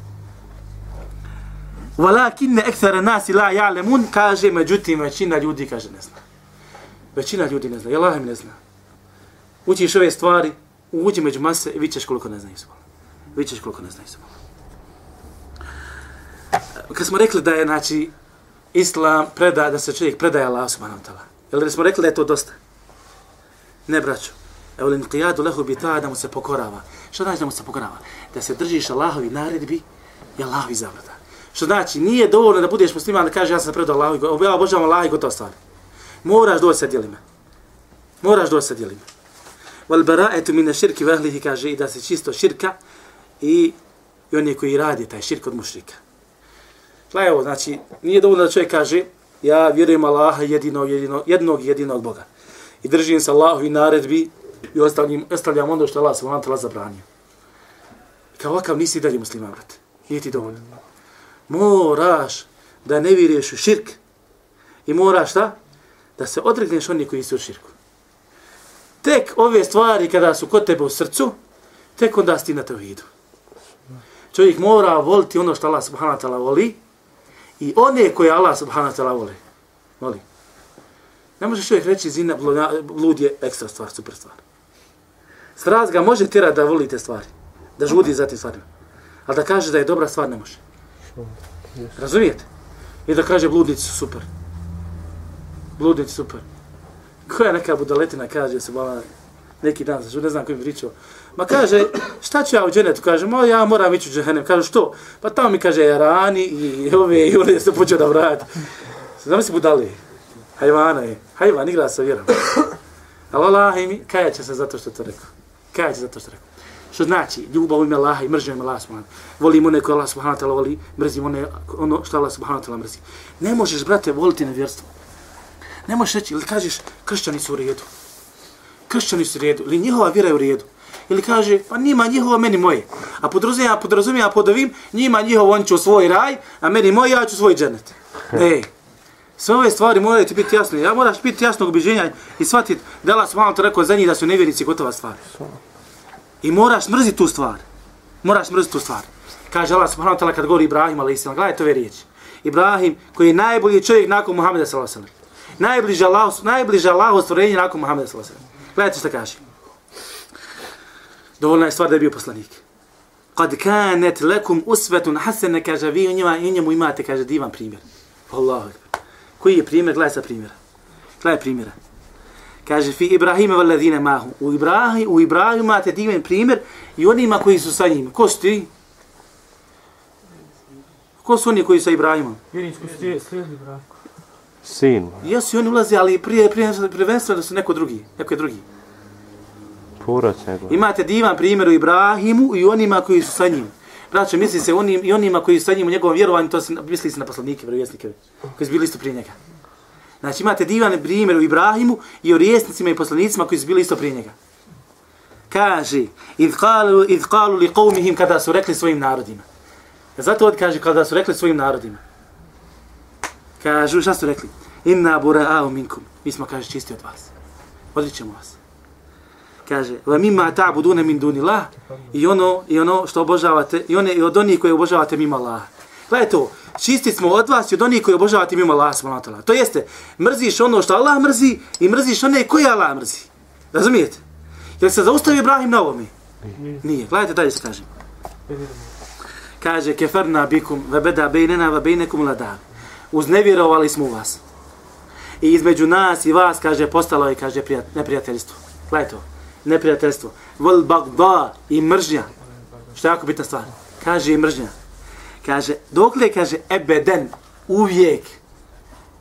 Walakinne ekthara nasi la ja'lemun, kaže, međutim, većina ljudi, kaže, ne zna. Većina ljudi ne zna, i Allah im ne zna. Učiš ove stvari, uđi među mase i vićeš koliko ne znaju subhala. Vićeš koliko ne znaju subhala. Kad smo rekli da je, znači, Islam preda, da se čovjek predaje Allah subhanahu wa ta'ala. Jel da smo rekli da je to dosta? Ne, braćo. Evo li qiyadu lehu bi ta da mu se pokorava. Što znači da mu se pokorava? Da se držiš Allahovi naredbi i Allahovi zabrada. Što znači, nije dovoljno da budeš musliman da kaže ja sam predao Allahu, ja obožavam Allah i gotova. Moraš doći sa djelima. Moraš doći sa djelima. Wal bara'atu min ash-shirki wa ahlihi kaže i da se čisto širka i, i oni koji radi taj širk od mušrika. Pa evo, znači, nije dovoljno da čovjek kaže ja vjerujem Allaha jedinog, jedinog, jednog jedinog Boga. I držim se Allahu i naredbi i ostavljam, ostavljam ono što Allah subhanahu wa zabranio. Kao ovakav nisi dalje musliman, brate. Nije ti dovoljno moraš da ne vjeruješ u širk i moraš šta? Da se odregneš oni koji su u širku. Tek ove stvari kada su kod tebe u srcu, tek onda si na to vidu. Čovjek mora voliti ono što Allah subhanahu wa ta'ala voli i one koje Allah subhanahu wa ta'ala voli. Voli. Ne može čovjek reći zina, blud je ekstra stvar, super stvar. Strast ga može tjerati da volite stvari, da žudi za te stvari. Ali da kaže da je dobra stvar, ne može. Razumijete? I da kaže bludnici su super. Bludnici super. Koja neka budaletina kaže se bala neki dan, ne znam koji mi pričao. Ma kaže, šta ću ja u dženetu? Kaže, ma ja moram ići u dženetu. Kaže, što? Pa tamo mi kaže, rani i ove i ove se počeo da vrati. Znam si budali. Hajvana je. Hajvan igra sa vjerom. Ali Allah mi, kaja će se zato što to rekao. Kaja će zato što rekao. Što znači ljubav u ime Allaha i mržnja u ime Allaha subhanahu Volimo one koje Allah subhanahu ta'ala voli, mrzimo one, ono što Allah subhanahu ta'ala mrzi. Ne možeš, brate, voliti nevjerstvo. Ne možeš reći, ili kažeš, kršćani su u redu. Kršćani su u redu, ili njihova vjera je u redu. Ili kaže, pa njima njihovo, meni moje. A podrazumija, podrazumija pod ovim, njima njihovo, on će u svoj raj, a meni moj, ja ću svoj dženet. <laughs> Ej, sve ove stvari moraju ti biti jasne. Ja moraš biti jasnog obiženja i shvatiti da Allah subhanahu rekao za njih da su nevjernici gotova stvar. I moraš mrziti tu stvar. Moraš mrziti tu stvar. Kaže Allah subhanahu wa ta'ala kad govori Ibrahim alaih sallam, gledajte ove riječi. Ibrahim koji je najbolji čovjek nakon Muhammeda sallallahu alaihi sallam. Najbliže Allah, najbliže Allah stvorenje nakon Muhammeda sallallahu. Gledajte što kaže. Dovoljna je stvar da je bio poslanik. Kad kanet lekum usvetun hasene, kaže, vi u njima, u njemu imate, kaže, divan primjer. Allahu. Koji je primjer? Gledaj sa primjera. Gledaj primjera. Kaže, fi Ibrahime valadine mahu. U Ibrahim, u Ibrahim imate divan primjer i onima koji su sa njim. Ko su ti? Ko su oni koji su sa Ibrahimom? Vjerničko slijedi brako. Sin. Jesu i oni ulaze, ali prije, prije prvenstveno da su neko drugi. Neko je drugi. Purac njegov. Imate divan primjer u Ibrahimu i onima koji su sa njim. Braćo, misli se onim, i onima koji su sa njim u njegovom vjerovanju, to se, misli se na poslanike, vjerovjesnike, koji su bili isto prije njega. Znači imate divan primjer u Ibrahimu i o rijesnicima i poslanicima koji su bili isto prije njega. Kaže, id qalu, id qalu li kada su rekli svojim narodima. Zato od kaže kada su rekli svojim narodima. Kažu, šta su rekli? Inna bura'au minkum. Mi smo, kaže, čisti od vas. Odričemo vas kaže va mimma ta'buduna min dunillah i ono i ono što obožavate i one i od onih koje obožavate mimo Allaha. Gledaj to, čisti smo od vas i od onih koji obožavate mimo Allaha subhanahu wa. To jeste, mrziš ono što Allah mrzi i mrziš one koje Allah mrzi. Razumijete? Jel se zaustavi Ibrahim na ovome? Nije. Gledajte dalje se kaže. Kaže, keferna bikum, ve beda bejnena, ve bejnekum ladar. Uznevjerovali smo u vas. I između nas i vas, kaže, postalo je, kaže, neprijateljstvo. Gledaj to neprijateljstvo. Vol bagda i mržnja. Što je jako bitna stvar. Kaže i mržnja. Kaže, dokle kaže ebeden, uvijek.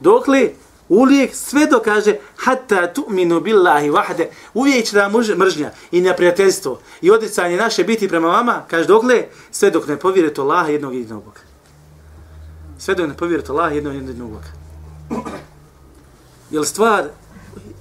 Dokle, uvijek, sve do kaže, hatta tu'minu billahi vahde, uvijek će da mržnja i neprijateljstvo i odricanje naše biti prema vama, kaže, dokle, sve dok ne povjerete Allaha jednog jednog Boga. Sve dok ne povjerete Allaha jednog jednog Boga. Jel stvar,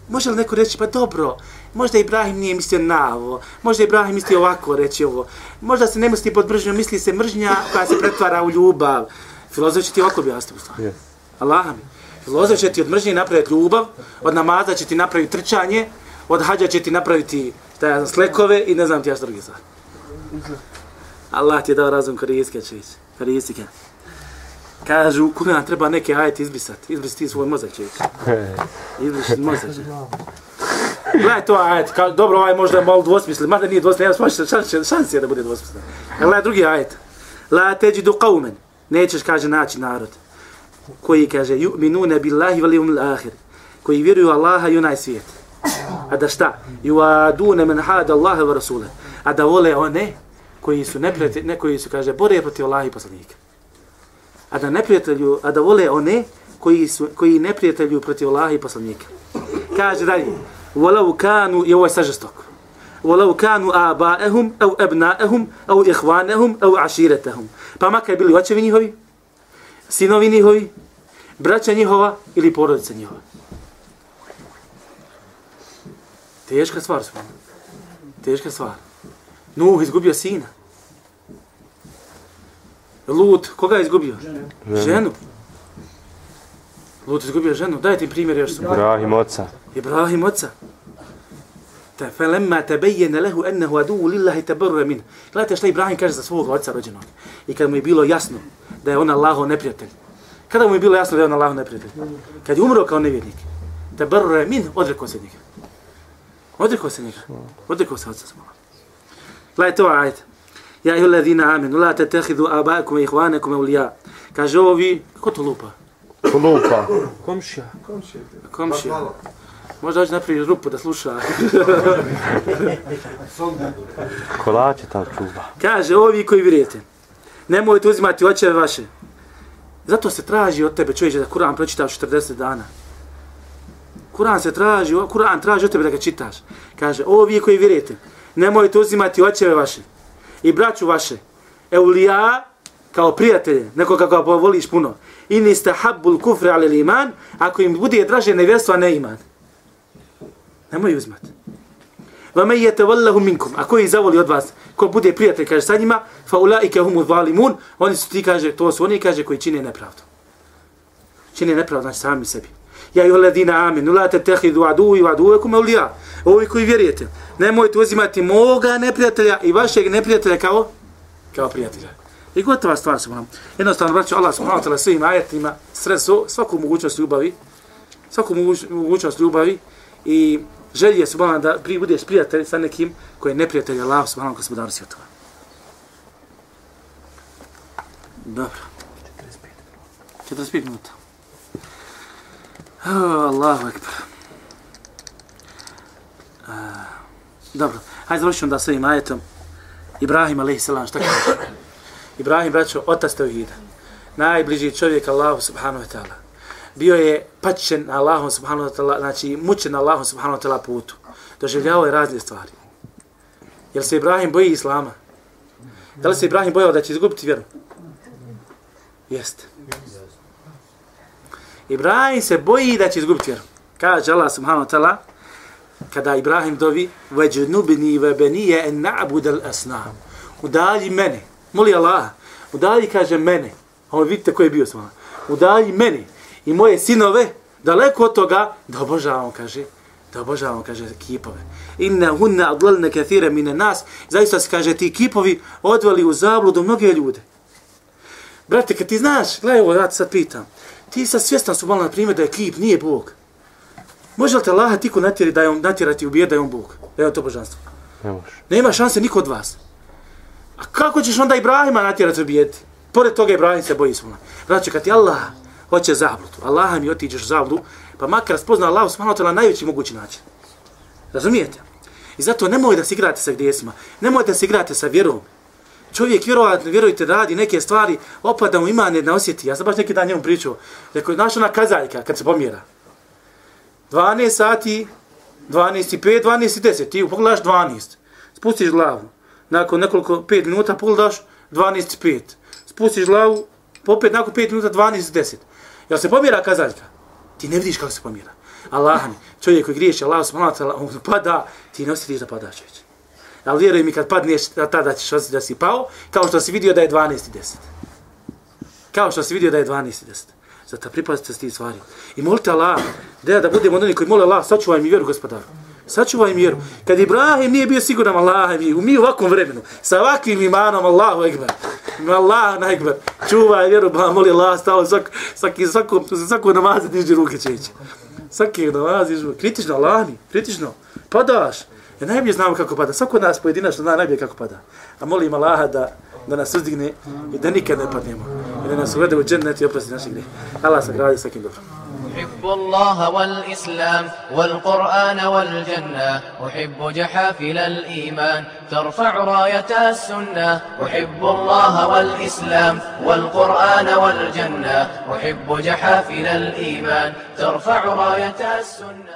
može li neko reći, pa dobro, Možda Ibrahim nije mislio na ovo. Možda Ibrahim mislio ovako reći ovo. Možda se ne misli pod mržnjom, misli se mržnja koja se pretvara u ljubav. Filozof će ti ovako objasniti u stvari. Yes. Allah mi. Filozof će ti od mržnje napraviti ljubav, od namaza će ti napraviti trčanje, od hađa će ti napraviti taj, slekove i ne znam ti ja što drugi stvari. Allah ti je dao razum korijske čević. Korijske. Kažu, kuna treba neke ajete izbrisati. Izbrisati svoj mozak čević. Izbrisati mozak. Gledaj to, ajet, kao, dobro, ovaj možda je malo dvosmislen, mada nije dvosmislen, ja šans, šans, šans da bude dvosmislen. Gledaj drugi ajet. La teđi du qawmen, nećeš, kaže, naći narod, koji, kaže, ju'minune billahi vali umil ahir, koji vjeruju Allaha i onaj svijet. A da šta? Ju'adune men hada Allaha wa rasule. A da vole one koji su neprijatelji, ne koji su, kaže, bore protiv Allaha i poslanika A da neprijatelju, a da vole one koji su koji neprijatelju protiv Allaha i poslanika. Kaže dalje, ولو كانوا يو سجستك ولو كانوا آباءهم أو أبناءهم أو إخوانهم أو عشيرتهم فما كان بيلي وچevi njihovi sinovi njihovi braća njihova ili porodica njihova teška stvar su teška stvar Nuh izgubio sina Lut, koga je izgubio? Ženu. Ženu. Lut izgubio ženu. Dajte im primjer još. Ibrahim oca. Ibrahim oca. Te felemma tebejene lehu ennehu adu lillahi tebrre min. Gledajte šta Ibrahim kaže za svog oca rođenog. I kad mu je bilo jasno da je on Allaho neprijatelj. Kada mu je bilo jasno da je on Allaho neprijatelj? Kad je umro kao nevjernik. Tebrre min, odrekao se njega. Odrekao se njega. Odrekao se oca svoga. Gledajte ovo ajte. Ja ihu ladina amenu, la te tehidu abakum i ihvanekum ulija. Kaže ovi, ko to lupa? Lupa. Komšija. Komšija. Možda hoće napraviti rupu da sluša. Kolače tam čuva. Kaže, ovi koji vjerujete, nemojte uzimati očeve vaše. Zato se traži od tebe, čovječe, da Kur'an pročitaš 40 dana. Kur'an se traži, Kur'an traži od tebe da ga čitaš. Kaže, ovi koji vjerujete, nemojte uzimati očeve vaše i braću vaše, eulija, kao prijatelje, nekoga kako voliš puno, in istahabbul kufri ali iman, ako im bude draže nevjerstvo, a ne iman. Nemoj uzmat. Vama je yete wallahu minkum, ako ih zavoli od vas, ko bude prijatelj, kaže sa njima, fa ulaike humu zalimun, oni su ti, kaže, to su oni, kaže, koji čine nepravdu. Čine nepravdu, znači sami sebi. Ja i oledina amin, te tehidu adu i adu ekum eulija. Ovi koji vjerujete, nemojte uzimati moga neprijatelja i vašeg neprijatelja kao, kao prijatelja. I gotova stvar se nam. Jednostavno, braću, Allah subhanahu wa ta'ala svim ajetima sredstvo, svaku mogućnost ljubavi, svaku mogućnost ljubavi i želje subhanahu da pri budeš prijatelj sa nekim koji je neprijatelj Allah subhanahu gospodaru svjetova. Dobro. 45 minuta. Oh, Allahu ekber. Uh, dobro, hajde završimo da svojim ajetom. Ibrahim a.s. šta kaže? Ibrahim, braćo, otac Teuhida. Najbliži čovjek Allahu subhanahu wa ta'ala. Bio je pačen Allahom Allahu subhanahu wa ta'ala, znači mučen Allahu subhanahu wa ta'ala putu. Doživljavao je razne stvari. Jel se Ibrahim boji Islama? Da li se Ibrahim bojao da će izgubiti vjeru? Jeste. Ibrahim se boji da će izgubiti vjeru. Kaže Allah subhanahu wa ta'ala, kada Ibrahim dovi, veđnubni ve benije en na'bud al asnam. Udalji mene. Moli Allah. Udalji, kaže, mene. Ovo vidite ko je bio s vama. Udalji mene i moje sinove daleko od toga da obožavamo, kaže, da obožavamo, kaže, kipove. Inna hunna adlalne kathire mine nas. Zaista se, kaže, ti kipovi odveli u zabludu mnoge ljude. Brate, kad ti znaš, gledaj ovo, ja sad pitam, ti sad svjestan su malo na primjer da je kip, nije Bog. Može li te Allah tiku natjeri da je on, natjerati ubije da je on Bog? Da je to božanstvo? Ne može. Nema šanse niko od vas. A kako ćeš onda Ibrahima natjerati ubijeti? Pored toga Ibrahim se boji svona. Znači, kad ti Allah hoće zabludu, Allah mi otiđeš zabludu, pa makar spozna Allah subhanahu wa ta'ala najveći mogući način. Razumijete? I zato nemoj da se igrate sa gdjesima. Nemoj da se igrate sa vjerom. Čovjek vjerovatno, vjerujte, radi neke stvari, opada mu ima jedna osjeti. Ja sam baš neki dan njemu pričao. Rekao, znaš ona kazaljka kad se pomjera. 12 sati, 12 i 5, 12 i 10. Ti pogledaš 12. Spustiš glavu. Nakon nekoliko 5 minuta pogledaš 12 i 5. Spustiš glavu, popet nakon 5 minuta 12 i 10. Jel se pomjera kazaljka? Ti ne vidiš kako se pomjera. Allah mi, čovjek koji griješi, Allah subhanahu wa ta'ala, on pada, ti ne osjetiš da padaš već. Ali vjeruj mi kad padneš, tada ćeš osjetiti da si pao, kao što si vidio da je 12.10. Kao što si vidio da je 12.10. Zato pripazite s tim stvari. I molite Allah, da da budemo od onih koji mole Allah, sačuvaj mi vjeru, gospodaru. Sačuvaj mi vjeru. Kad Ibrahim nije bio siguran Allah, mi, mi u ovakvom vremenu, sa ovakvim imanom, Allahu ekber. Allah na. Čuvaj vjeru, ba, moli Allah, stalo, svak, svaki, svako, svako namaze diži ruke čeće. Svaki namaze diži ruke. Kritično, Allah mi, kritično. Padaš. Ja najbolje znamo kako pada. Svako od nas pojedinačno zna najbolje kako pada. A molim Allaha da, da nas uzdigne i da nikad ne padnemo. I da nas uvede u džennet i oprosti naših grih. Allah se gradi svakim dobrom. أحب الله والإسلام والقرآن والجنة أحب جحافل الإيمان ترفع راية السنة أحب الله والإسلام والقرآن والجنة أحب جحافل الإيمان ترفع راية السنة